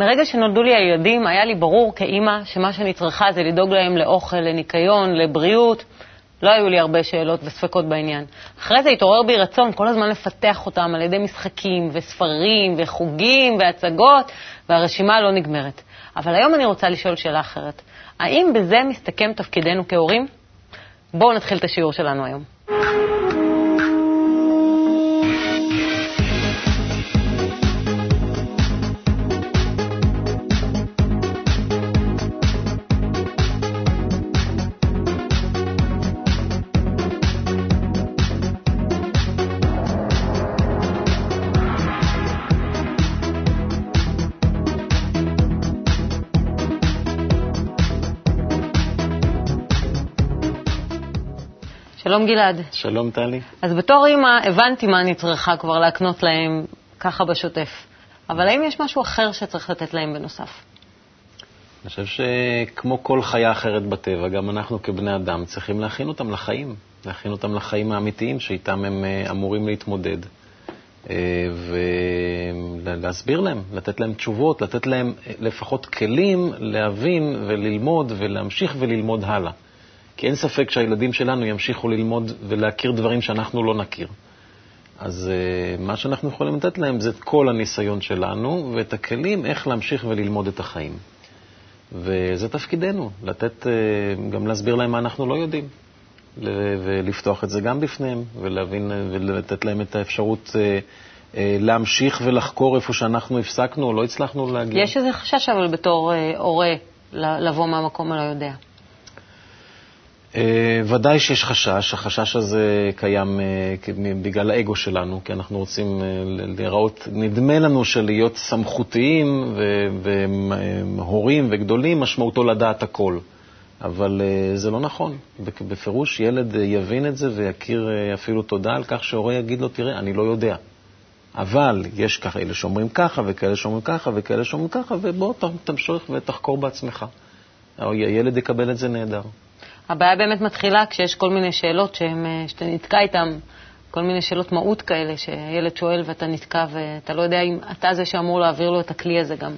מרגע שנולדו לי הילדים, היה לי ברור כאימא שמה שאני צריכה זה לדאוג להם לאוכל, לניקיון, לבריאות. לא היו לי הרבה שאלות וספקות בעניין. אחרי זה התעורר בי רצון כל הזמן לפתח אותם על ידי משחקים וספרים וחוגים והצגות, והרשימה לא נגמרת. אבל היום אני רוצה לשאול שאלה אחרת. האם בזה מסתכם תפקידנו כהורים? בואו נתחיל את השיעור שלנו היום. שלום גלעד. שלום טלי. אז בתור אימא הבנתי מה אני צריכה כבר להקנות להם ככה בשוטף. אבל האם יש משהו אחר שצריך לתת להם בנוסף? אני חושב שכמו כל חיה אחרת בטבע, גם אנחנו כבני אדם צריכים להכין אותם לחיים, להכין אותם לחיים האמיתיים שאיתם הם אה, אמורים להתמודד. אה, ולהסביר להם, לתת להם תשובות, לתת להם אה, לפחות כלים להבין וללמוד ולהמשיך וללמוד הלאה. כי אין ספק שהילדים שלנו ימשיכו ללמוד ולהכיר דברים שאנחנו לא נכיר. אז uh, מה שאנחנו יכולים לתת להם זה את כל הניסיון שלנו ואת הכלים איך להמשיך וללמוד את החיים. וזה תפקידנו, לתת, uh, גם להסביר להם מה אנחנו לא יודעים, ולפתוח את זה גם בפניהם, ולהבין ולתת להם את האפשרות להמשיך ולחקור איפה שאנחנו הפסקנו או לא הצלחנו להגיע. יש איזה חשש אבל בתור הורה לבוא מהמקום הלא יודע. אה, ודאי שיש חשש, החשש הזה קיים אה, בגלל האגו שלנו, כי אנחנו רוצים אה, להיראות, נדמה לנו שלהיות סמכותיים והורים וגדולים משמעותו לדעת הכל. אבל זה לא נכון. בפירוש ילד יבין את זה ויכיר אפילו תודה על כך שהורה יגיד לו, תראה, אני לא יודע. אבל יש כאלה שאומרים ככה וכאלה שאומרים ככה וכאלה שאומרים ככה, ובוא תמשיך ותחקור בעצמך. הילד יקבל את זה נהדר. הבעיה באמת מתחילה כשיש כל מיני שאלות שהם, אה, שאתה נתקע איתן, כל מיני שאלות מהות כאלה, שילד שואל ואתה נתקע ואתה לא יודע אם אתה זה שאמור להעביר לו את הכלי הזה גם.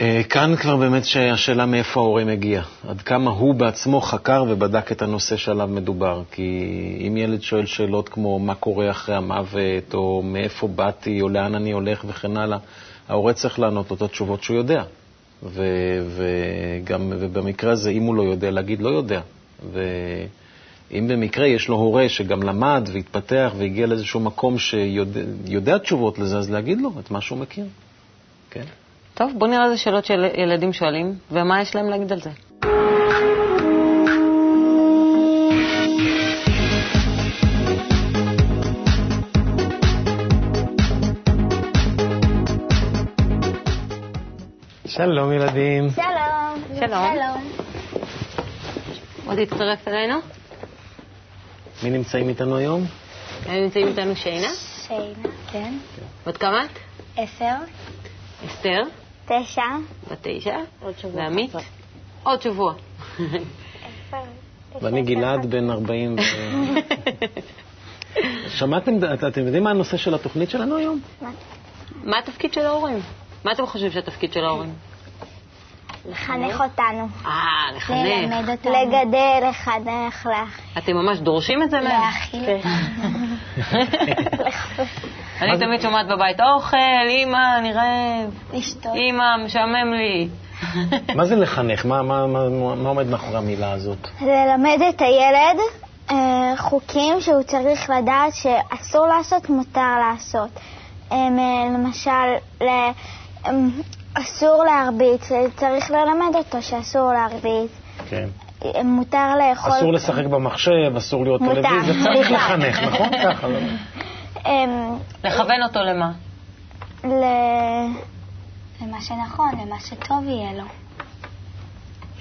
אה, כאן כבר באמת השאלה מאיפה ההורה מגיע, עד כמה הוא בעצמו חקר ובדק את הנושא שעליו מדובר. כי אם ילד שואל שאלות כמו מה קורה אחרי המוות, או מאיפה באתי, או לאן אני הולך וכן הלאה, ההורה צריך לענות לו את התשובות שהוא יודע. ו, וגם, ובמקרה הזה, אם הוא לא יודע, להגיד לא יודע. ואם במקרה יש לו הורה שגם למד והתפתח והגיע לאיזשהו מקום שיודע תשובות לזה, אז להגיד לו את מה שהוא מכיר. כן. טוב, בוא נראה איזה שאלות שילדים שואלים, ומה יש להם להגיד על זה. שלום ילדים. שלום. שלום. עוד הצטרף אלינו? מי נמצאים איתנו היום? הם נמצאים איתנו שיינה? שיינה, כן. בת כמה את? עשר. אסתר? תשע. בת תשע. ועמית? עוד שבוע. ואני גלעד בן 40. שמעתם, אתם יודעים מה הנושא של התוכנית שלנו היום? מה התפקיד של ההורים? מה אתם חושבים שהתפקיד של ההורים? לחנך אותנו. אה, לחנך. ללמד אותנו. לגדל, לחנך, לך. אתם ממש דורשים את זה מהם? להאכיל אותנו. אני תמיד שומעת בבית, אוכל, אימא, אני רעב. לשתות. אימא, משעמם לי. מה זה לחנך? מה, מה, מה, מה עומד מאחורי המילה הזאת? ללמד את הילד אה, חוקים שהוא צריך לדעת שאסור לעשות, מותר לעשות. אה, למשל, ל... אסור להרביץ, צריך ללמד אותו שאסור להרביץ. כן. מותר לאכול... אסור לשחק במחשב, אסור להיות טלוויזיה, צריך לחנך, נכון? ככה. לא? אמ, לכוון אותו למה? למה שנכון, למה שטוב יהיה לו.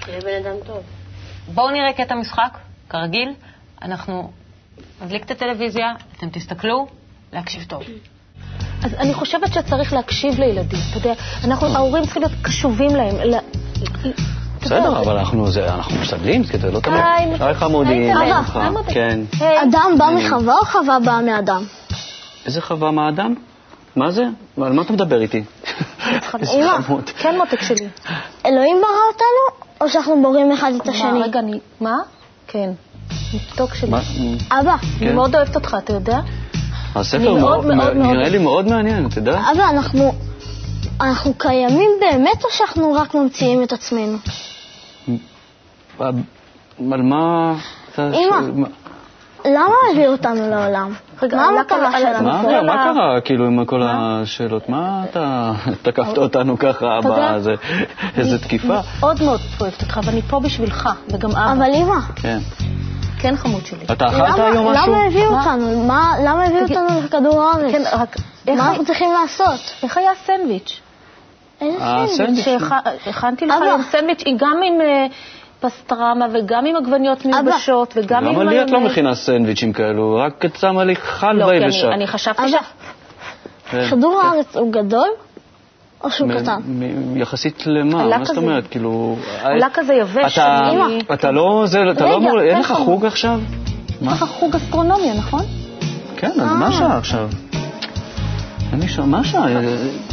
שיהיה בן אדם טוב. בואו נראה קטע משחק, כרגיל. אנחנו נדליק את הטלוויזיה, אתם תסתכלו, להקשיב טוב. אז אני חושבת שצריך להקשיב לילדים. אתה יודע, אנחנו, ההורים צריכים להיות קשובים להם. בסדר, אבל אנחנו משתדלים, זה לא תמיד. שי חמודי, כן. אדם בא מחווה או חווה באה מאדם? איזה חווה מהאדם? מה זה? על מה אתה מדבר איתי? לשאול. חמוד. כן, מותק שלי. אלוהים ברא אותנו, או שאנחנו בוראים אחד את השני? מה, רגע, אני... מה? כן. מתוק שלי. אבא, אני כן. מאוד אוהבת אותך, אתה יודע? הספר מאוד, מאוד- מאוד, מאוד- נראה לי מאוד מעניין, אתה יודע? אבא, אנחנו, אנחנו קיימים באמת, או שאנחנו רק ממציאים את עצמנו? על מה... אמא. מה- למה הביאו אותנו לעולם? מה המטרה שלנו? מה ה- קרה, כאילו, עם כל השאלות? מה אתה תקפת אותנו ככה, אתה יודע, בזה? איזה תקיפה? מאוד מאוד אוהבת אותך, ואני פה בשבילך, וגם אבא. אבל אמא, כן. כן, חמוד שלי. אתה אכלת למה, היום משהו? למה הביאו? אותנו? מה, למה הביאו אותנו לכדור הארץ? כן, רק... מה אנחנו צריכים לעשות? איך היה? איזה אה, סנדוויץ'? שהכנתי לך. היום סנדוויץ', גם עם אה, פסטרמה וגם עם עגבניות מיובשות וגם עם... למה לי את לא מיונז. מכינה סנדוויצ'ים כאלו? רק את שמה לי חל לא, כי ביבשה. אני- חשבתי ש... כן. כדור הארץ הוא גדול או שהוא קטן? יחסית למה? מה זאת. אומרת? כאילו... עלה כזה יבש. אתה- אתה לא... זה- אתה לא אמור... אין לך? חוג עכשיו? יש לך חוג אסטרונומיה, נכון? כן, אז מה השעה עכשיו? לי שעה, מה השעה?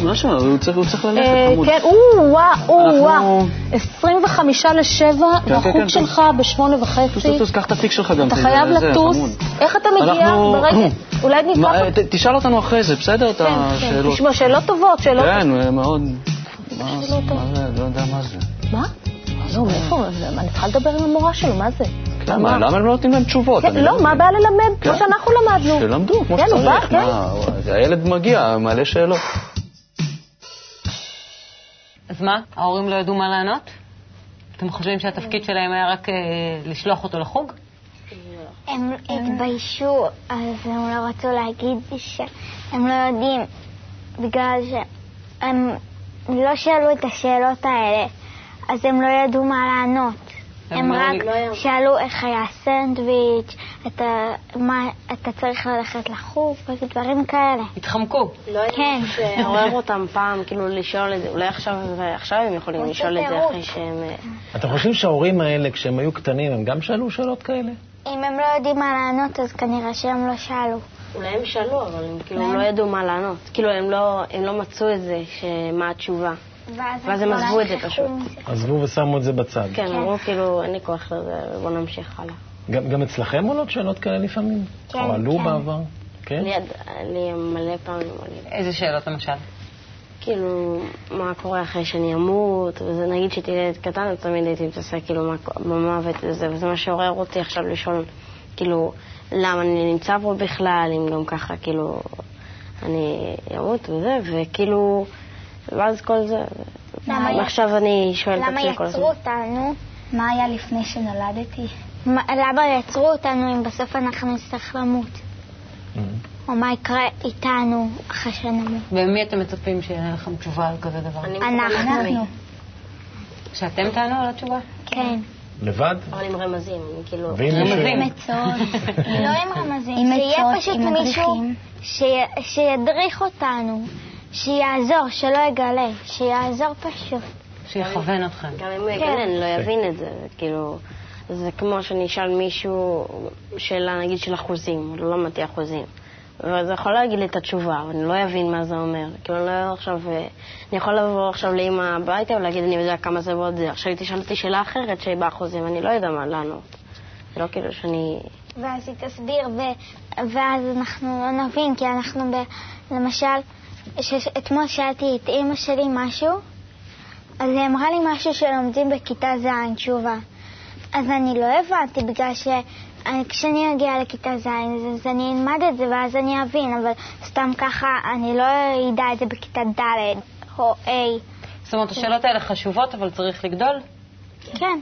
מה השעה? הוא צריך- ללכת, אה, חמוד. כן, או וואו, וואו. 25 לשבע, כן, כן, והחוג כן. שלך בשמונה טוס, וחצי. טוס, טוס, קח את התיק שלך גם. אתה חייב לטוס. איך אתה מגיע ברגע? אולי. מה, ת- תשאל אותנו אחרי זה, בסדר? את כן, כן. השאלות. תשמע, שאלות טובות, שאלות... כן, מאוד... מה מה זה? לא יודע מה זה. מה? לא, מאיפה? אני צריכה לדבר עם המורה שלו, מה זה? כן, מה, למה הם לא נותנים להם תשובות? כן, אני לא, מה הבעיה ללמד? כן. כמו שאנחנו למדנו. שלמדו, כמו כן, הוא בא, שצריך. כן. הילד מגיע, מעלה שאלות. אז מה, ההורים לא ידעו מה לענות? אתם חושבים שהתפקיד שלהם היה רק אה, לשלוח אותו לחוג? הם התביישו, אז הם לא רצו להגיד שהם לא יודעים, בגלל שהם לא שאלו את השאלות האלה, אז הם לא ידעו מה לענות. הם לא רק ידעו. שאלו איך היה הסנדוויץ', אתה, מה, אתה צריך ללכת לחוג, ודברים כאלה. התחמקו. לא כן. שעורר אותם פעם, כאילו לשאול את זה, אולי עכשיו, עכשיו הם יכולים לשאול את זה. אחרי שהם... אה, אתם חושבים שההורים האלה, כשהם היו קטנים, הם גם שאלו שאלות כאלה? אם הם לא יודעים מה לענות, אז כנראה שהם לא שאלו. אולי הם שאלו, אבל הם כאילו לא ידעו מה לענות. כאילו הם לא, הם לא מצאו את זה, שמה התשובה. ואז הם עזבו את זה פשוט. עזבו ושמו את זה בצד. כן, אמרו כאילו, אין לי כוח לזה, בוא נמשיך הלאה. גם, גם אצלכם עולות שאלות כאלה לפעמים? כן, או עלו כן. בעבר? כן? לי מלא פעמים עולים. איזה שאלות למשל? כאילו, מה קורה אחרי שאני אמות, וזה נגיד שהייתי ילד קטן, אז תמיד הייתי מתעסק כאילו מה- במוות וזה, וזה מה שעורר אותי עכשיו לשאול, כאילו, למה אני נמצא פה בכלל, אם גם ככה, כאילו, אני אמות וזה, וכאילו, ואז כל זה, למה י- ועכשיו אני שואלת את למה עצמי כל הזמן. יצרו אותנו? מה היה לפני שנולדתי? למה יצרו אותנו אם בסוף אנחנו נצטרך למות? או מה יקרה איתנו אחרי שנמות? ומי אתם מצפים שיהיה לכם תשובה על כזה דבר? אנחנו. שאתם תענו על התשובה? כן. לבד? אבל עם רמזים, אני כאילו... רמזים. לא עם רמזים, עם שיהיה עצות, פשוט מישהו שידריך אותנו, שיעזור, שלא יגלה, שיעזור פשוט. שיכוון אתכם. גם אם הוא יגלה, אני לא אבין את זה, כאילו... זה כמו שאני אשאל מישהו שאלה, נגיד, של אחוזים, לא למדתי אחוזים. וזה יכול להגיד לי את התשובה, אבל אני לא אבין מה זה אומר. כאילו, אני לא עכשיו... אני יכול לבוא עכשיו לאמא הביתה ולהגיד, אני יודע כמה זה ועוד זה. עכשיו היא תשאל אותי שאלה אחרת שהיא באחוזים, אני לא יודע מה לענות. זה לא כאילו שאני... ואז היא תסביר, ו... ואז אנחנו לא נבין, כי אנחנו ב... למשל, ש... אתמול שאלתי את אימא שלי משהו, אז היא אמרה לי משהו שלומדים בכיתה ז', תשובה. אז אני לא הבנתי, בגלל שכשאני אגיע לכיתה ז', אז, אז אני אלמד את זה ואז אני אבין, אבל סתם ככה אני לא אדע את זה בכיתה ד' או ה'. זאת אומרת, השאלות האלה חשובות, אבל צריך לגדול? כן.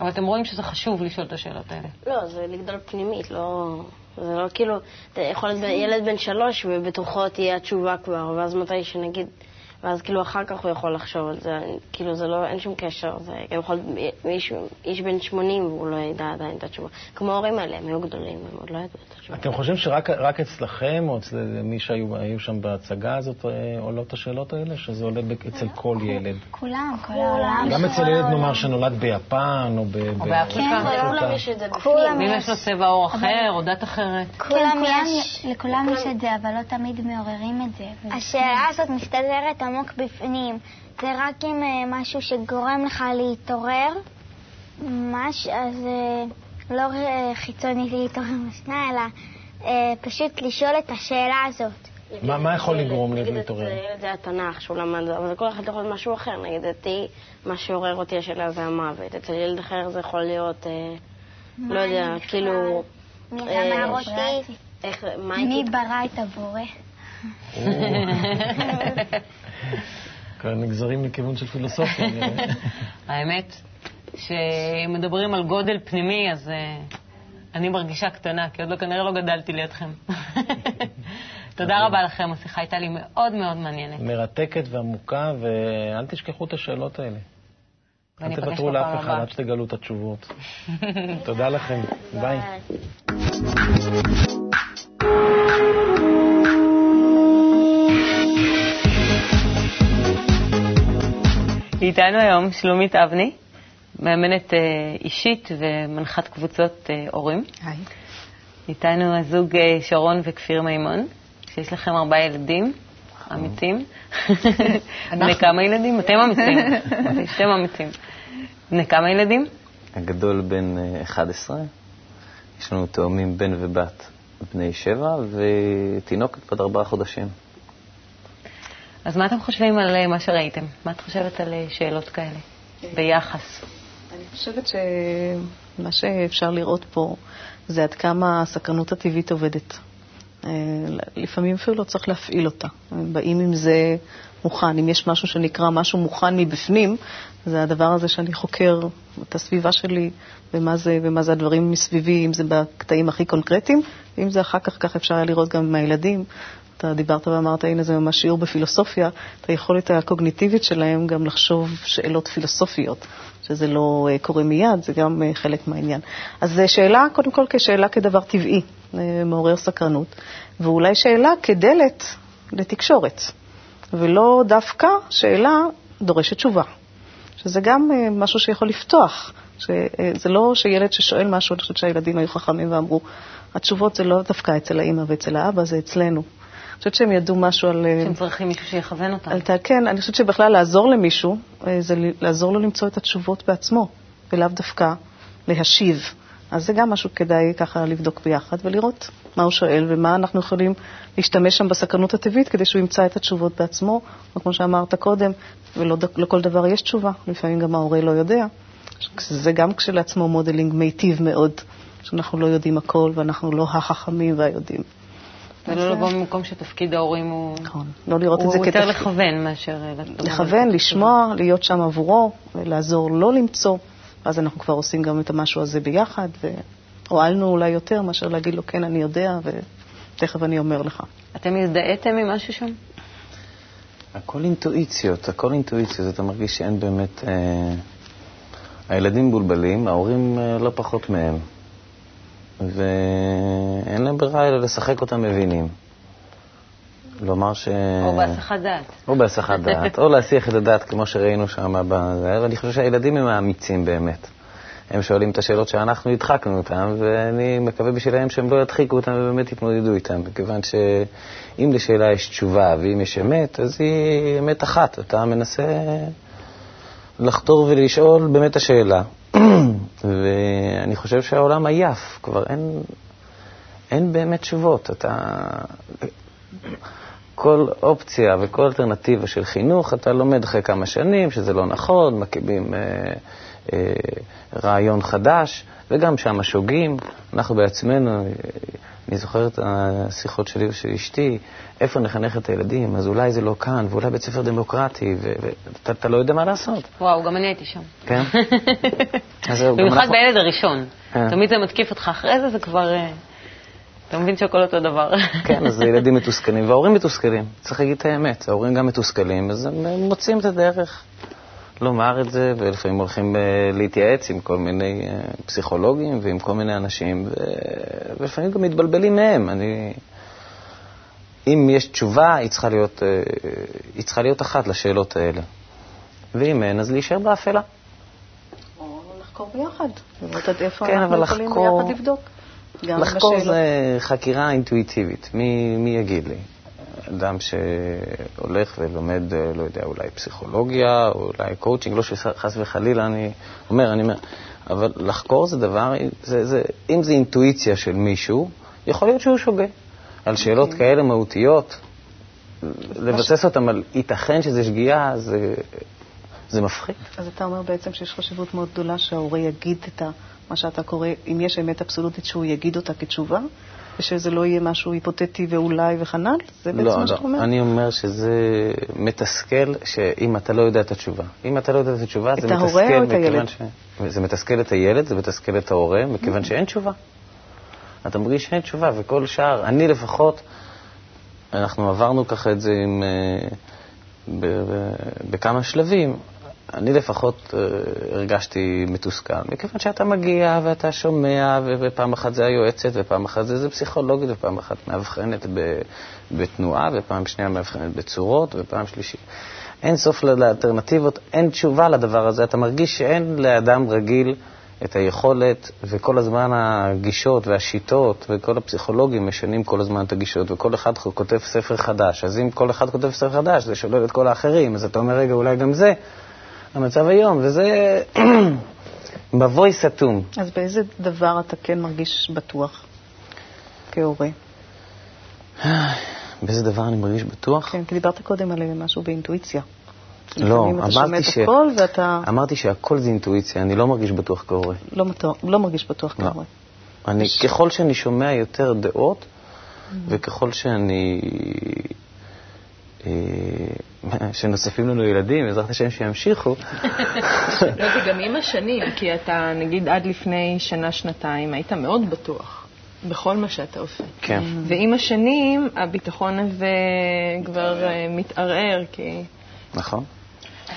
אבל אתם רואים שזה חשוב לשאול את השאלות האלה. לא, זה לגדול פנימית, לא... זה לא כאילו... אתה יכול להיות ילד בן שלוש ובתוכו תהיה התשובה כבר, ואז מתי שנגיד... ואז כאילו אחר כך הוא יכול לחשוב על זה, כאילו זה לא, אין שום קשר, זה גם יכול מישהו, איש בן 80 והוא לא ידע עדיין את התשובה. כמו ההורים האלה, הם היו גדולים, הם עוד לא ידעו את התשובה. אתם חושבים שרק רק אצלכם, או אצל מי שהיו היו שם בהצגה הזאת, אה, עולות השאלות האלה? שזה עולה אצל כל ילד? כולם, כל העולם. גם אצל ילד, נאמר, שנולד ביפן, או באפריקה. לכולם יש את זה בפנים. כולם ואם יש לו צבע עור אחר או דת אחרת? כן, כולם, לכולם יש את זה, אבל לא תמיד מעוררים את זה. השאלה הזאת מסתדרת עמוק בפנים. זה רק אם אה, משהו שגורם לך להתעורר, ממש, אז אה, לא אה, חיצוני להתעורר משנה, אלא אה, פשוט לשאול את השאלה הזאת. מה- מה יכול לגרום לי להתעורר? ילד זה התנ"ך שהוא למד, אבל כל אחד יכול להיות משהו אחר. נגיד, אותי, מה שעורר אותי השאלה זה המוות. אצל ילד אחר זה יכול להיות, אה, לא יודע? כאילו... מי אה, אמר אותי? מי. ברא את הבורא? כאן נגזרים לכיוון של פילוסופיה. האמת, כשמדברים על גודל פנימי, אז אה, אני מרגישה קטנה, כי עוד לא, כנראה לא גדלתי לידכם. תודה רבה לכם, השיחה הייתה לי מאוד מאוד מעניינת. מרתקת ועמוקה, ואל תשכחו את השאלות האלה. אל תוותרו לאף אחד. עד שתגלו את התשובות. תודה לכם. ביי. איתנו היום שלומית אבני, מאמנת אה, אישית ומנחת קבוצות אה, הורים. היי. איתנו הזוג אה, שרון וכפיר מימון, שיש לכם ארבעה ילדים אמיצים. בני כמה ילדים? אתם אמיצים. אתם אמיצים. בני כמה ילדים? הגדול בן אה, 11, יש לנו תאומים בן ובת בני שבע, ותינוקת בת ארבעה חודשים. אז מה אתם חושבים על אה, מה שראיתם? מה את חושבת על אה, שאלות כאלה? ביחס. אני חושבת שמה שאפשר לראות פה זה עד כמה הסקרנות הטבעית עובדת. אה, לפעמים אפילו לא צריך להפעיל אותה. באים עם זה מוכן. אם יש משהו שנקרא משהו מוכן מבפנים, זה הדבר הזה שאני חוקר את הסביבה שלי ומה זה, ומה זה הדברים מסביבי, אם זה בקטעים הכי קונקרטיים, ואם זה אחר כך, כך אפשר היה לראות גם עם הילדים. אתה דיברת ואמרת, הנה זה ממש שיעור בפילוסופיה, את היכולת הקוגניטיבית שלהם גם לחשוב שאלות פילוסופיות, שזה לא אה, קורה מיד, זה גם אה, חלק מהעניין. אז זו שאלה, קודם כל כשאלה כדבר טבעי, אה, מעורר סקרנות, ואולי שאלה כדלת לתקשורת, ולא דווקא שאלה דורשת תשובה, שזה גם אה, משהו שיכול לפתוח. שזה לא שילד ששואל משהו, אני חושבת שהילדים היו חכמים ואמרו, התשובות זה לא דווקא אצל האימא ואצל האבא, זה אצלנו. חושבת שהם ידעו משהו על... אה, אתם צריכים מישהו שיכוון אותם. על כן, אני חושבת שבכלל לעזור למישהו, אה, זה לעזור לו למצוא את התשובות בעצמו, ולאו דווקא להשיב. אז זה גם משהו כדאי ככה לבדוק ביחד ולראות מה הוא שואל ומה אנחנו יכולים להשתמש שם בסקרנות הטבעית כדי שהוא ימצא את התשובות בעצמו. או כמו שאמרת קודם, ולא ד- לכל דבר יש תשובה, לפעמים גם ההורה לא יודע. זה גם כשלעצמו modeling מיטיב מאוד, שאנחנו לא יודעים הכל ואנחנו לא החכמים והיודעים. ולא לבוא ממקום שתפקיד ההורים הוא... נכון, לא לראות את זה הוא יותר כתפקיד. לכוון מאשר... לכוון, לשמוע, להיות שם עבורו, לעזור לו למצוא, ואז אנחנו כבר עושים גם את המשהו הזה ביחד, והועלנו אולי יותר מאשר להגיד לו, כן, אני יודע, ותכף אני אומר לך. אתם הזדהיתם עם משהו שם? הכל אינטואיציות, הכל אינטואיציות, אתה מרגיש שאין באמת... אה, הילדים מבולבלים, ההורים אה, לא פחות מהם. ואין להם ברירה אלא לשחק אותם מבינים. לומר ש... או בהסחת דעת. או בהסחת דעת, או להסיח את הדעת כמו שראינו שם בזה, ואני חושב שהילדים הם האמיצים באמת. הם שואלים את השאלות שאנחנו הדחקנו אותם, ואני מקווה בשבילם שהם לא ידחיקו אותם ובאמת יתמודדו איתם, מכיוון שאם לשאלה יש תשובה ואם יש אמת, אז היא אמת אחת. אתה מנסה לחתור ולשאול באמת השאלה. ואני חושב שהעולם עייף, כבר אין, אין באמת תשובות. אתה... כל אופציה וכל אלטרנטיבה של חינוך, אתה לומד אחרי כמה שנים שזה לא נכון, מקימים אה, אה, רעיון חדש, וגם שם שוגים. אנחנו בעצמנו, אה, אני זוכר את השיחות שלי ושל אשתי, איפה נחנך את הילדים, אז אולי זה לא כאן, ואולי בית ספר דמוקרטי, ואתה אתה לא יודע מה לעשות. וואו, גם אני הייתי שם. כן? במיוחד בילד הראשון. אה. תמיד זה מתקיף אותך, אחרי זה זה כבר... אה, אתה מבין שהכל אותו דבר. כן, אז ילדים מתוסכלים, וההורים מתוסכלים. צריך להגיד את האמת, ההורים גם מתוסכלים, אז הם מוצאים את הדרך לומר את זה, ולפעמים הולכים אה, להתייעץ עם כל מיני אה, פסיכולוגים ועם כל מיני אנשים, ו... ולפעמים גם מתבלבלים מהם. אני... אם יש תשובה, היא צריכה, להיות, אה, היא צריכה להיות אחת לשאלות האלה. ואם אין, אז להישאר באפלה. או לחקור ביחד, לראות עד איפה כן, אנחנו אבל יכולים לחקור- ביחד לבדוק. לחקור בשאלות. זה חקירה אינטואיטיבית, מי, מי יגיד לי? אדם שהולך ולומד, אה, לא יודע, אולי פסיכולוגיה, או אולי קואוצ'ינג, לא שחס וחלילה אני אומר, אני אומר, אבל לחקור זה דבר, זה, זה, אם זה אינטואיציה של מישהו, יכול להיות שהוא שוגה. על שאלות אוקיי. כאלה מהותיות, לבסס אותם על ייתכן שזה שגיאה, זה, זה מפחיד. אז אתה אומר בעצם שיש חשיבות מאוד גדולה שההורה יגיד את ה, מה שאתה קורא, אם יש אמת אבסולוטית, שהוא יגיד אותה כתשובה, ושזה לא יהיה משהו היפותטי ואולי וכנ"ל? זה בעצם לא, מה שאתה אומר? לא, אני אומר שזה מתסכל שאם אתה לא יודע את התשובה. אם אתה לא יודע את התשובה, את זה מתסכל ההורה או את הילד? ש... זה מתסכל את הילד, זה מתסכל את ההורה, מכיוון שאין תשובה. אתה מרגיש שאין תשובה, וכל שאר, אני לפחות, אנחנו עברנו ככה את זה עם, אה, בכמה שלבים. אני לפחות אה, הרגשתי מתוסכל, מכיוון שאתה מגיע ואתה שומע, ופעם אחת זה היועצת, ופעם אחת זה, זה פסיכולוגית, ופעם אחת מאבחנת בתנועה, ופעם שנייה מאבחנת בצורות, ופעם שלישית. אין סוף לאלטרנטיבות, אין תשובה לדבר הזה. אתה מרגיש שאין לאדם רגיל את היכולת, וכל הזמן הגישות והשיטות, וכל הפסיכולוגים משנים כל הזמן את הגישות, וכל אחד כותב ספר חדש. אז אם כל אחד כותב ספר חדש, זה שולל את כל האחרים, אז אתה אומר, רגע, אולי גם זה המצב היום, וזה מבוי סתום. אז באיזה דבר אתה כן מרגיש בטוח כהורה? באיזה דבר אני מרגיש בטוח? כן, כי דיברת קודם על משהו באינטואיציה. לא, אמרתי ש... הכל ואתה אמרתי שהכל זה אינטואיציה, אני לא מרגיש בטוח כהורה. לא, לא מרגיש בטוח לא. כהורה. אני, ככל שאני שומע יותר דעות, Mm. וככל שאני... אה, שנוספים לנו ילדים, בעזרת השם שימשיכו, לא, זה גם עם השנים, כי אתה, נגיד, עד לפני שנה-שנתיים היית מאוד בטוח בכל מה שאתה עושה. כן. ועם השנים הביטחון הזה כבר אה, מתערער, כי... נכון?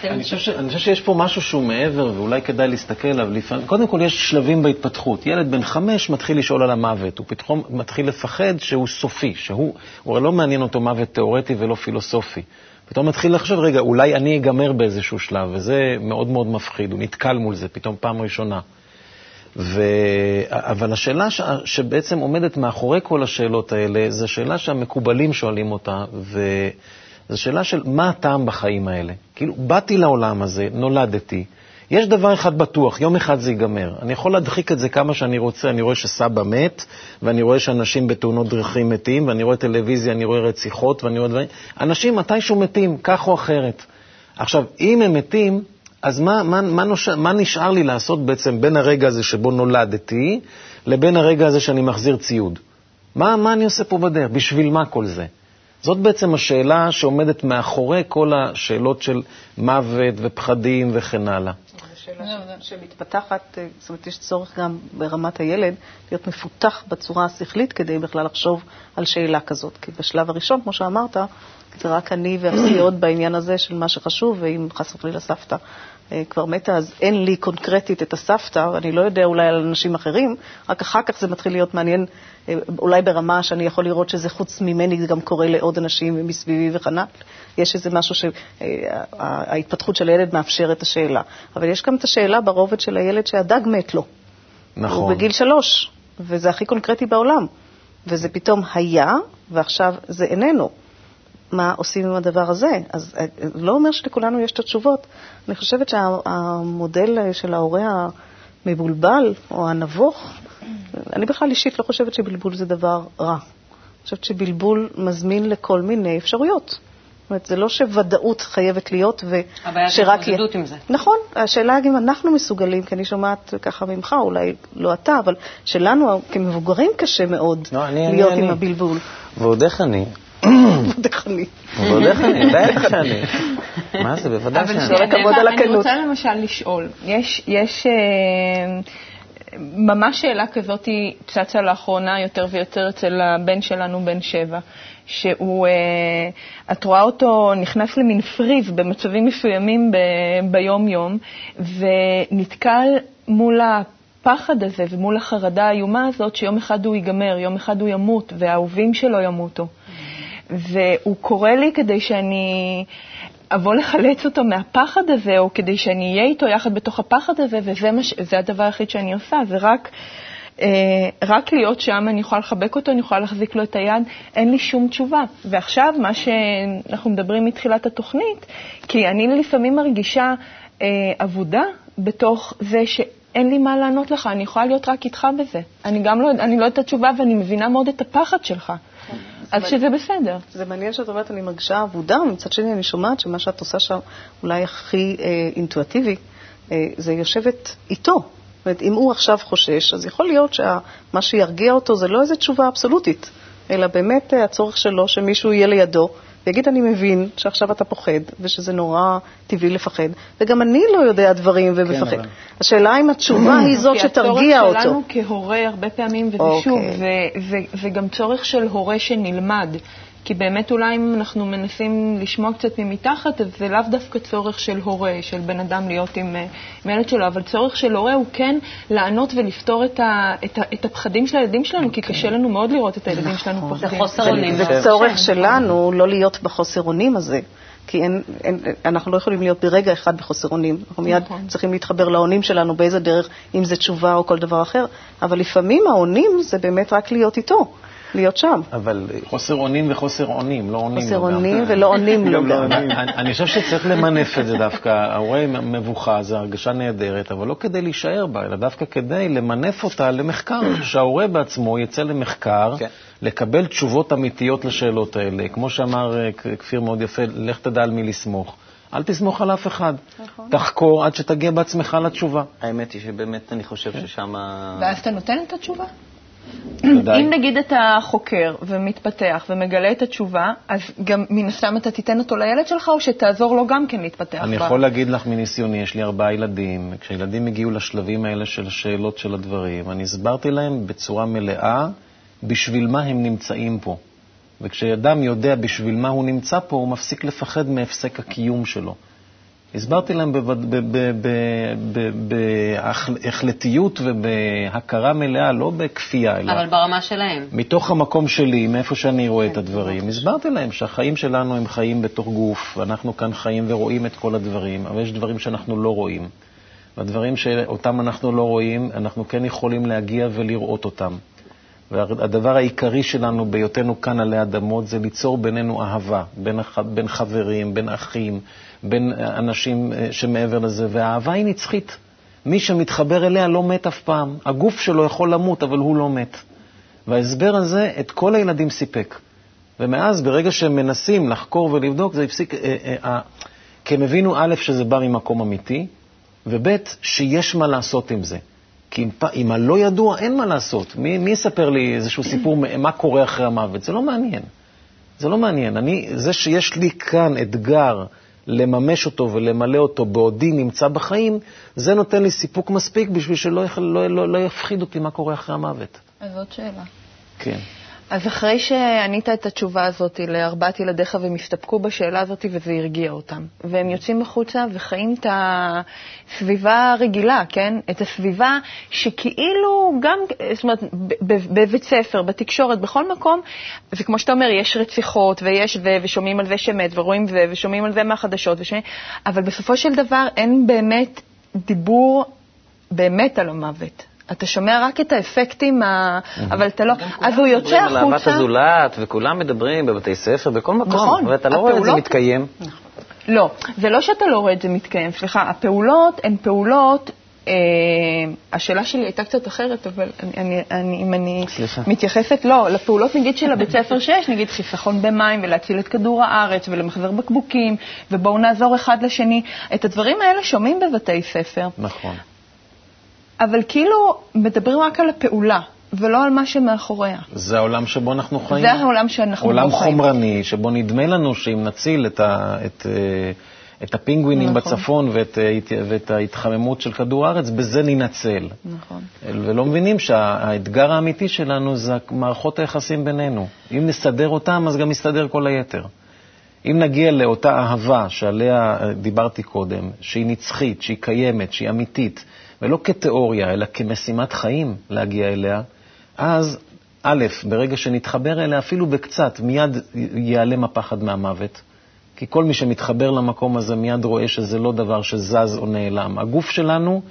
אני חושב, ש, שיש פה משהו שהוא מעבר, ואולי כדאי להסתכל עליו. לפעמים, קודם כל, יש שלבים בהתפתחות. ילד בן חמש מתחיל לשאול על המוות, הוא פתאום מתחיל לפחד שהוא סופי, שהוא, הוא לא מעניין אותו מוות תיאורטי ולא פילוסופי. פתאום מתחיל לחשוב, רגע, אולי אני אגמר באיזשהו שלב, וזה מאוד מאוד מפחיד, הוא נתקל מול זה פתאום פעם ראשונה. ו... אבל השאלה ש... שבעצם עומדת מאחורי כל השאלות האלה, זו שאלה שהמקובלים שואלים אותה, וזו שאלה של מה הטעם בחיים האלה. כאילו, באתי לעולם הזה, נולדתי, יש דבר אחד בטוח, יום אחד זה ייגמר. אני יכול להדחיק את זה כמה שאני רוצה, אני רואה שסבא מת, ואני רואה שאנשים בתאונות דרכים מתים, ואני רואה טלוויזיה, אני רואה רציחות, ואני רואה דברים. אנשים מתישהו מתים, כך או אחרת. עכשיו, אם הם מתים, אז מה, מה, מה, נוש... מה נשאר לי לעשות בעצם בין הרגע הזה שבו נולדתי, לבין הרגע הזה שאני מחזיר ציוד? מה, מה אני עושה פה בדרך? בשביל מה כל זה? זאת בעצם השאלה שעומדת מאחורי כל השאלות של מוות ופחדים וכן הלאה. שאלה שמתפתחת, אה, זאת אומרת, יש צורך גם ברמת הילד להיות מפותח בצורה השכלית כדי בכלל לחשוב על שאלה כזאת. כי בשלב הראשון, כמו שאמרת, זה רק אני והפסיעות בעניין הזה של מה שחשוב, ואם חס וחלילה סבתא כבר מתה, אז אין לי קונקרטית את הסבתא, ואני לא יודע אולי על אנשים אחרים, רק אחר כך זה מתחיל להיות מעניין, אה, אולי ברמה שאני יכול לראות שזה חוץ ממני, זה גם קורה לעוד אנשים מסביבי וכנ"ל. יש איזה משהו שההתפתחות של הילד מאפשרת את השאלה. אבל יש גם את השאלה ברובד של הילד שהדג מת לו. נכון. הוא בגיל שלוש, וזה הכי קונקרטי בעולם. וזה פתאום היה, ועכשיו זה איננו. מה עושים עם הדבר הזה? אז אה, לא אומר שלכולנו יש את התשובות. אני חושבת שהמודל של ההורה המבולבל או הנבוך, אני בכלל אישית לא חושבת שבלבול זה דבר רע. אני חושבת שבלבול מזמין לכל מיני אפשרויות. זאת אומרת, זה לא שוודאות חייבת להיות הבעיה זה ושרק... התמודדות עם זה. נכון, השאלה אם אנחנו מסוגלים, כי אני שומעת ככה ממך, אולי לא אתה, אבל שלנו כמבוגרים קשה מאוד לא, אני- אני- להיות אני. עם הבלבול. ועוד איך אני. איך אני? ועוד איך אני, בטח שאני. מה זה, בוודאי אבל שאני. כל הכבוד על אני הכנות. רוצה למשל לשאול, יש, יש אה, ממש שאלה כזאת צצה לאחרונה יותר ויותר אצל הבן שלנו, בן שבע, שהוא, אה, את רואה אותו נכנס למין פריז במצבים מסוימים ב, ביום-יום, ונתקל מול הפחד הזה ומול החרדה האיומה הזאת שיום אחד הוא ייגמר, יום אחד הוא ימות, והאהובים שלו ימותו. והוא קורא לי כדי שאני אבוא לחלץ אותו מהפחד הזה, או כדי שאני אהיה איתו יחד בתוך הפחד הזה, וזה מה ש... זה הדבר היחיד שאני עושה, זה רק אה, רק להיות שם, אני יכולה לחבק אותו, אני יכולה להחזיק לו את היד, אין לי שום תשובה. ועכשיו, מה שאנחנו מדברים מתחילת התוכנית, כי אני לפעמים מרגישה אה, עבודה בתוך זה שאין לי מה לענות לך, אני יכולה להיות רק איתך בזה. אני גם לא, אני לא יודעת את התשובה ואני מבינה מאוד את הפחד שלך. אז שזה בסדר. זה מעניין שאת אומרת, אני מרגישה אבודה, ומצד שני אני שומעת שמה שאת עושה שם אולי הכי אה, אינטואטיבי, אה, זה יושבת איתו. זאת אומרת, אם הוא עכשיו חושש, אז יכול להיות שמה שירגיע אותו זה לא איזו תשובה אבסולוטית, אלא באמת אה, הצורך שלו שמישהו יהיה לידו ויגיד, אני מבין שעכשיו אתה פוחד, ושזה נורא טבעי לפחד, וגם אני לא יודע דברים ומפחד. כן, אבל- השאלה אם התשובה היא זאת שתרגיע כי אותו. הצורך שלנו כהורה הרבה פעמים, וזה אוקיי. שוב, ו- ו- וגם צורך של הורה שנלמד. כי באמת אולי אם אנחנו מנסים לשמוע קצת ממתחת, אז זה לאו דווקא צורך של הורה, של בן אדם להיות עם, אה, עם ילד שלו, אבל צורך של הורה הוא כן לענות ולפתור את, ה- את, ה- את הפחדים של הילדים שלנו, כי קשה לנו מאוד לראות את הילדים שלנו זה פוחדים. חוסר אונים. זה צורך שלנו לא להיות בחוסר אונים הזה. כי אין, אין, אנחנו לא יכולים להיות ברגע אחד בחוסר אונים. אנחנו מיד נכון. צריכים להתחבר לאונים שלנו באיזה דרך, אם זה תשובה או כל דבר אחר. אבל לפעמים האונים זה באמת רק להיות איתו, להיות שם. אבל חוסר אונים וחוסר אונים, לא עונים חוסר לו. אונים ולא עונים לו גם. אני אני חושב שצריך למנף את זה דווקא. ההורה מבוכה, זו הרגשה נהדרת, אבל לא כדי להישאר בה, אלא דווקא כדי למנף אותה למחקר. שההורה בעצמו יצא למחקר, כן. לקבל תשובות אמיתיות לשאלות האלה. כמו שאמר אה, כפיר מאוד יפה, לך תדע על מי לסמוך. אל תסמוך על אף אחד. תחקור עד שתגיע בעצמך לתשובה. האמת היא שבאמת אני חושב ששם... ואז אתה נותן את התשובה? אם נגיד אתה חוקר ומתפתח ומגלה את התשובה, אז גם מן הסתם אתה תיתן אותו לילד שלך, או שתעזור לו גם כן להתפתח? אני ב- יכול להגיד לך מניסיוני, יש לי ארבעה ילדים, כשילדים הגיעו לשלבים האלה של השאלות של הדברים, אני הסברתי להם בצורה מלאה בשביל מה הם נמצאים פה. וכשאדם יודע בשביל מה הוא נמצא פה, הוא מפסיק לפחד מהפסק הקיום שלו. הסברתי להם בהחלטיות ובהכרה מלאה, לא בכפייה, אלא אבל ברמה שלהם. מתוך המקום שלי, מאיפה שאני רואה את הדברים, הסברתי להם שהחיים שלנו הם חיים בתוך גוף, ואנחנו כאן חיים ורואים את כל הדברים, אבל יש דברים שאנחנו לא רואים. והדברים שאותם אנחנו לא רואים, אנחנו כן יכולים להגיע ולראות אותם. והדבר העיקרי שלנו בהיותנו כאן עלי אדמות זה ליצור בינינו אהבה, בין, הח... בין חברים, בין אחים, בין אנשים אה, שמעבר לזה, והאהבה היא נצחית. מי שמתחבר אליה לא מת אף פעם. הגוף שלו יכול למות, אבל הוא לא מת. וההסבר הזה את כל הילדים סיפק. ומאז, ברגע שהם מנסים לחקור ולבדוק, זה הפסיק, אה, אה, אה, כי הם הבינו, א', שזה בא ממקום אמיתי, וב', שיש מה לעשות עם זה. כי אם הלא ידוע, אין מה לעשות. מי, מי יספר לי איזשהו סיפור מה קורה אחרי המוות? זה לא מעניין. זה לא מעניין. אני, זה שיש לי כאן אתגר לממש אותו ולמלא אותו בעודי נמצא בחיים, זה נותן לי סיפוק מספיק בשביל שלא לא, לא, לא יפחיד אותי מה קורה אחרי המוות. אז זאת שאלה. כן. אז אחרי שענית את התשובה הזאת לארבעת ילדיך והם הסתפקו בשאלה הזאת וזה הרגיע אותם, והם יוצאים החוצה וחיים את הסביבה הרגילה, כן? את הסביבה שכאילו גם, זאת אומרת, בבית ספר, בתקשורת, בכל מקום, זה כמו שאתה אומר, יש רציחות ויש ו, ושומעים על זה שמת ורואים זה ושומעים על זה מהחדשות, ושומעים, אבל בסופו של דבר אין באמת דיבור באמת על המוות. אתה שומע רק את האפקטים, ה... אבל אתה לא... אז הוא יוצא מדברים על אהבת החוצה... הזולת, וכולם מדברים בבתי ספר, בכל מקום, נכון. ואתה לא רואה את זה מתקיים. לא, זה לא שאתה לא רואה את זה מתקיים, סליחה, הפעולות הן פעולות, אה, השאלה שלי הייתה קצת אחרת, אבל אני, אני, אני, אם אני סליחה. מתייחסת, לא, לפעולות נגיד של הבית ספר שיש, נגיד חיסכון במים ולהציל את כדור הארץ ולמחזר בקבוקים, ובואו נעזור אחד לשני, את הדברים האלה שומעים בבתי ספר, נכון. אבל כאילו מדברים רק על הפעולה, ולא על מה שמאחוריה. זה העולם שבו אנחנו חיים. זה העולם שאנחנו עולם בו חיים. חומרני, שבו נדמה לנו שאם נציל את, ה, את, אה, את הפינגווינים נכון. בצפון ואת, אה, ואת ההתחממות של כדור הארץ, בזה ננצל. נכון. ולא מבינים שהאתגר האמיתי שלנו זה מערכות היחסים בינינו. אם נסדר אותם, אז גם יסתדר כל היתר. אם נגיע לאותה אהבה שעליה אה, דיברתי קודם, שהיא נצחית, שהיא קיימת, שהיא אמיתית, ולא כתיאוריה, אלא כמשימת חיים להגיע אליה, אז א', ברגע שנתחבר אליה, אפילו בקצת, מיד ייעלם הפחד מהמוות. כי כל מי שמתחבר למקום הזה מיד רואה שזה לא דבר שזז או נעלם. הגוף שלנו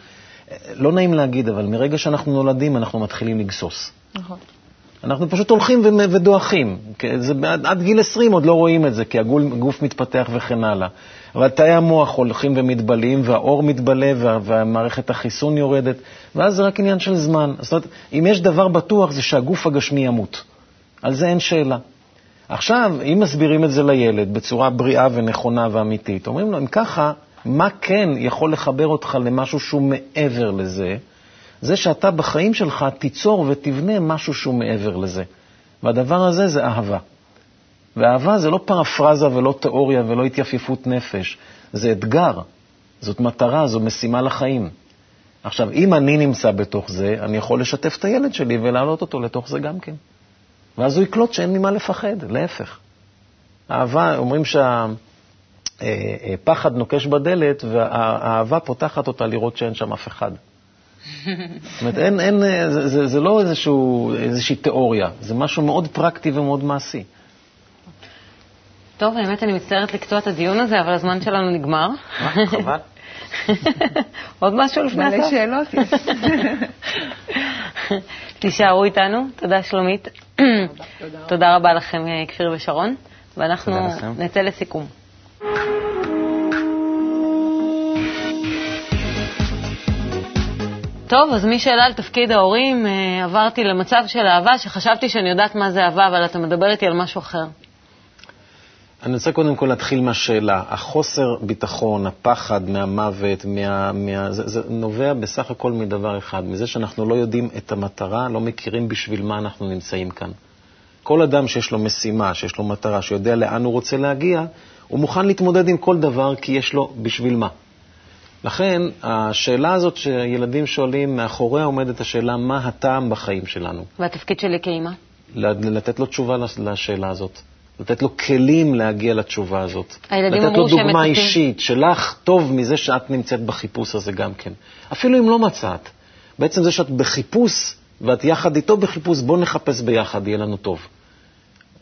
לא נעים להגיד, אבל מרגע שאנחנו נולדים אנחנו מתחילים לגסוס. נכון. אנחנו פשוט הולכים ודועכים. עד, עד גיל 20 עוד לא רואים את זה, כי הגוף מתפתח וכן הלאה. אבל תאי המוח הולכים ומתבלים, והאור מתבלה, וה, והמערכת החיסון יורדת, ואז זה רק עניין של זמן. זאת אומרת, אם יש דבר בטוח זה שהגוף הגשמי ימות. על זה אין שאלה. עכשיו, אם מסבירים את זה לילד בצורה בריאה ונכונה ואמיתית, אומרים לו, אם ככה, מה כן יכול לחבר אותך למשהו שהוא מעבר לזה? זה שאתה בחיים שלך תיצור ותבנה משהו שהוא מעבר לזה. והדבר הזה זה אהבה. ואהבה זה לא פרפרזה ולא תיאוריה ולא התייפיפות נפש, זה אתגר, זאת מטרה, זו משימה לחיים. עכשיו, אם אני נמצא בתוך זה, אני יכול לשתף את הילד שלי ולהעלות אותו לתוך זה גם כן. ואז הוא יקלוט שאין ממה לפחד, להפך. אהבה, אומרים שהפחד נוקש בדלת והאהבה פותחת אותה לראות שאין שם אף אחד. זאת אומרת, אין, אין, זה, זה, זה לא איזשהו, איזושהי תיאוריה, זה משהו מאוד פרקטי ומאוד מעשי. טוב, האמת, אני מצטערת לקטוע את הדיון הזה, אבל הזמן שלנו נגמר. חבל. עוד משהו לפני הסוף? מלא שאלות יש. תישארו איתנו. תודה, שלומית. תודה רבה לכם, כפיר ושרון, ואנחנו. נצא לסיכום. טוב, אז משאלה על תפקיד ההורים, אה, עברתי למצב של אהבה, שחשבתי שאני יודעת מה זה אהבה, אבל אתה מדבר איתי על משהו אחר. אני רוצה קודם כל להתחיל מהשאלה. החוסר ביטחון, הפחד מהמוות, מה, מה, זה, זה נובע בסך הכל מדבר אחד, מזה שאנחנו לא יודעים את המטרה, לא מכירים בשביל מה אנחנו נמצאים כאן. כל אדם שיש לו משימה, שיש לו מטרה, שיודע לאן הוא רוצה להגיע, הוא מוכן להתמודד עם כל דבר כי יש לו בשביל מה. לכן, השאלה הזאת שילדים שואלים, מאחוריה עומדת השאלה מה הטעם בחיים שלנו. והתפקיד שלי כאימא? לתת לו תשובה לשאלה הזאת. לתת לו כלים להגיע לתשובה הזאת. הילדים לתת לו דוגמה מצפים- אישית, שלך טוב מזה שאת נמצאת בחיפוש הזה גם כן. אפילו אם לא מצאת. בעצם זה שאת בחיפוש, ואת יחד איתו בחיפוש, בוא נחפש ביחד, יהיה לנו טוב.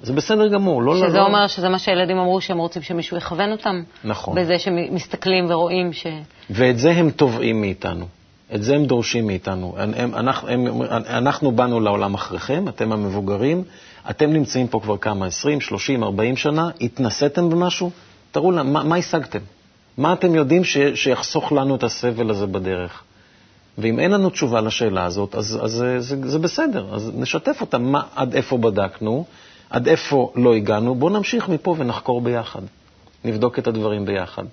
זה בסדר גמור, לא... שזה לא, אומר שזה מה שהילדים אמרו, שהם רוצים שמישהו יכוון אותם? נכון. בזה שמסתכלים ורואים ש... ואת זה הם תובעים מאיתנו. את זה הם דורשים מאיתנו. הם, הם, אנחנו, הם, אנחנו באנו לעולם אחריכם, אתם המבוגרים, אתם נמצאים פה כבר כמה, 20, 30, 40 שנה, התנסיתם במשהו, תראו להם, מה, מה השגתם? מה אתם יודעים ש, שיחסוך לנו את הסבל הזה בדרך? ואם אין לנו תשובה לשאלה הזאת, אז, אז זה, זה, זה בסדר, אז נשתף אותם מה, עד איפה בדקנו, עד איפה לא הגענו, בואו נמשיך מפה ונחקור ביחד. נבדוק את הדברים ביחד.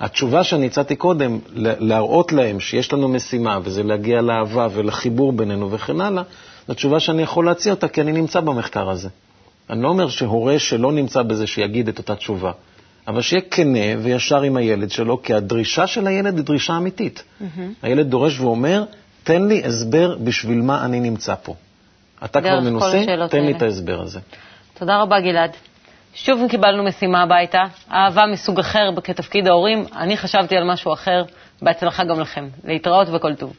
התשובה שאני הצעתי קודם, להראות להם שיש לנו משימה, וזה להגיע לאהבה ולחיבור בינינו וכן הלאה, זו תשובה שאני יכול להציע אותה, כי אני נמצא במחקר הזה. אני לא אומר שהורה שלא נמצא בזה שיגיד את אותה תשובה, אבל שיהיה כנה וישר עם הילד שלו, כי הדרישה של הילד היא דרישה אמיתית. הילד דורש ואומר, תן לי הסבר בשביל מה אני נמצא פה. אתה כבר מנוסה, תן לי. את ההסבר הזה. תודה רבה, גלעד. שוב קיבלנו משימה הביתה, אהבה מסוג אחר כתפקיד ההורים. אני חשבתי על משהו אחר. בהצלחה גם לכם. להתראות וכל טוב.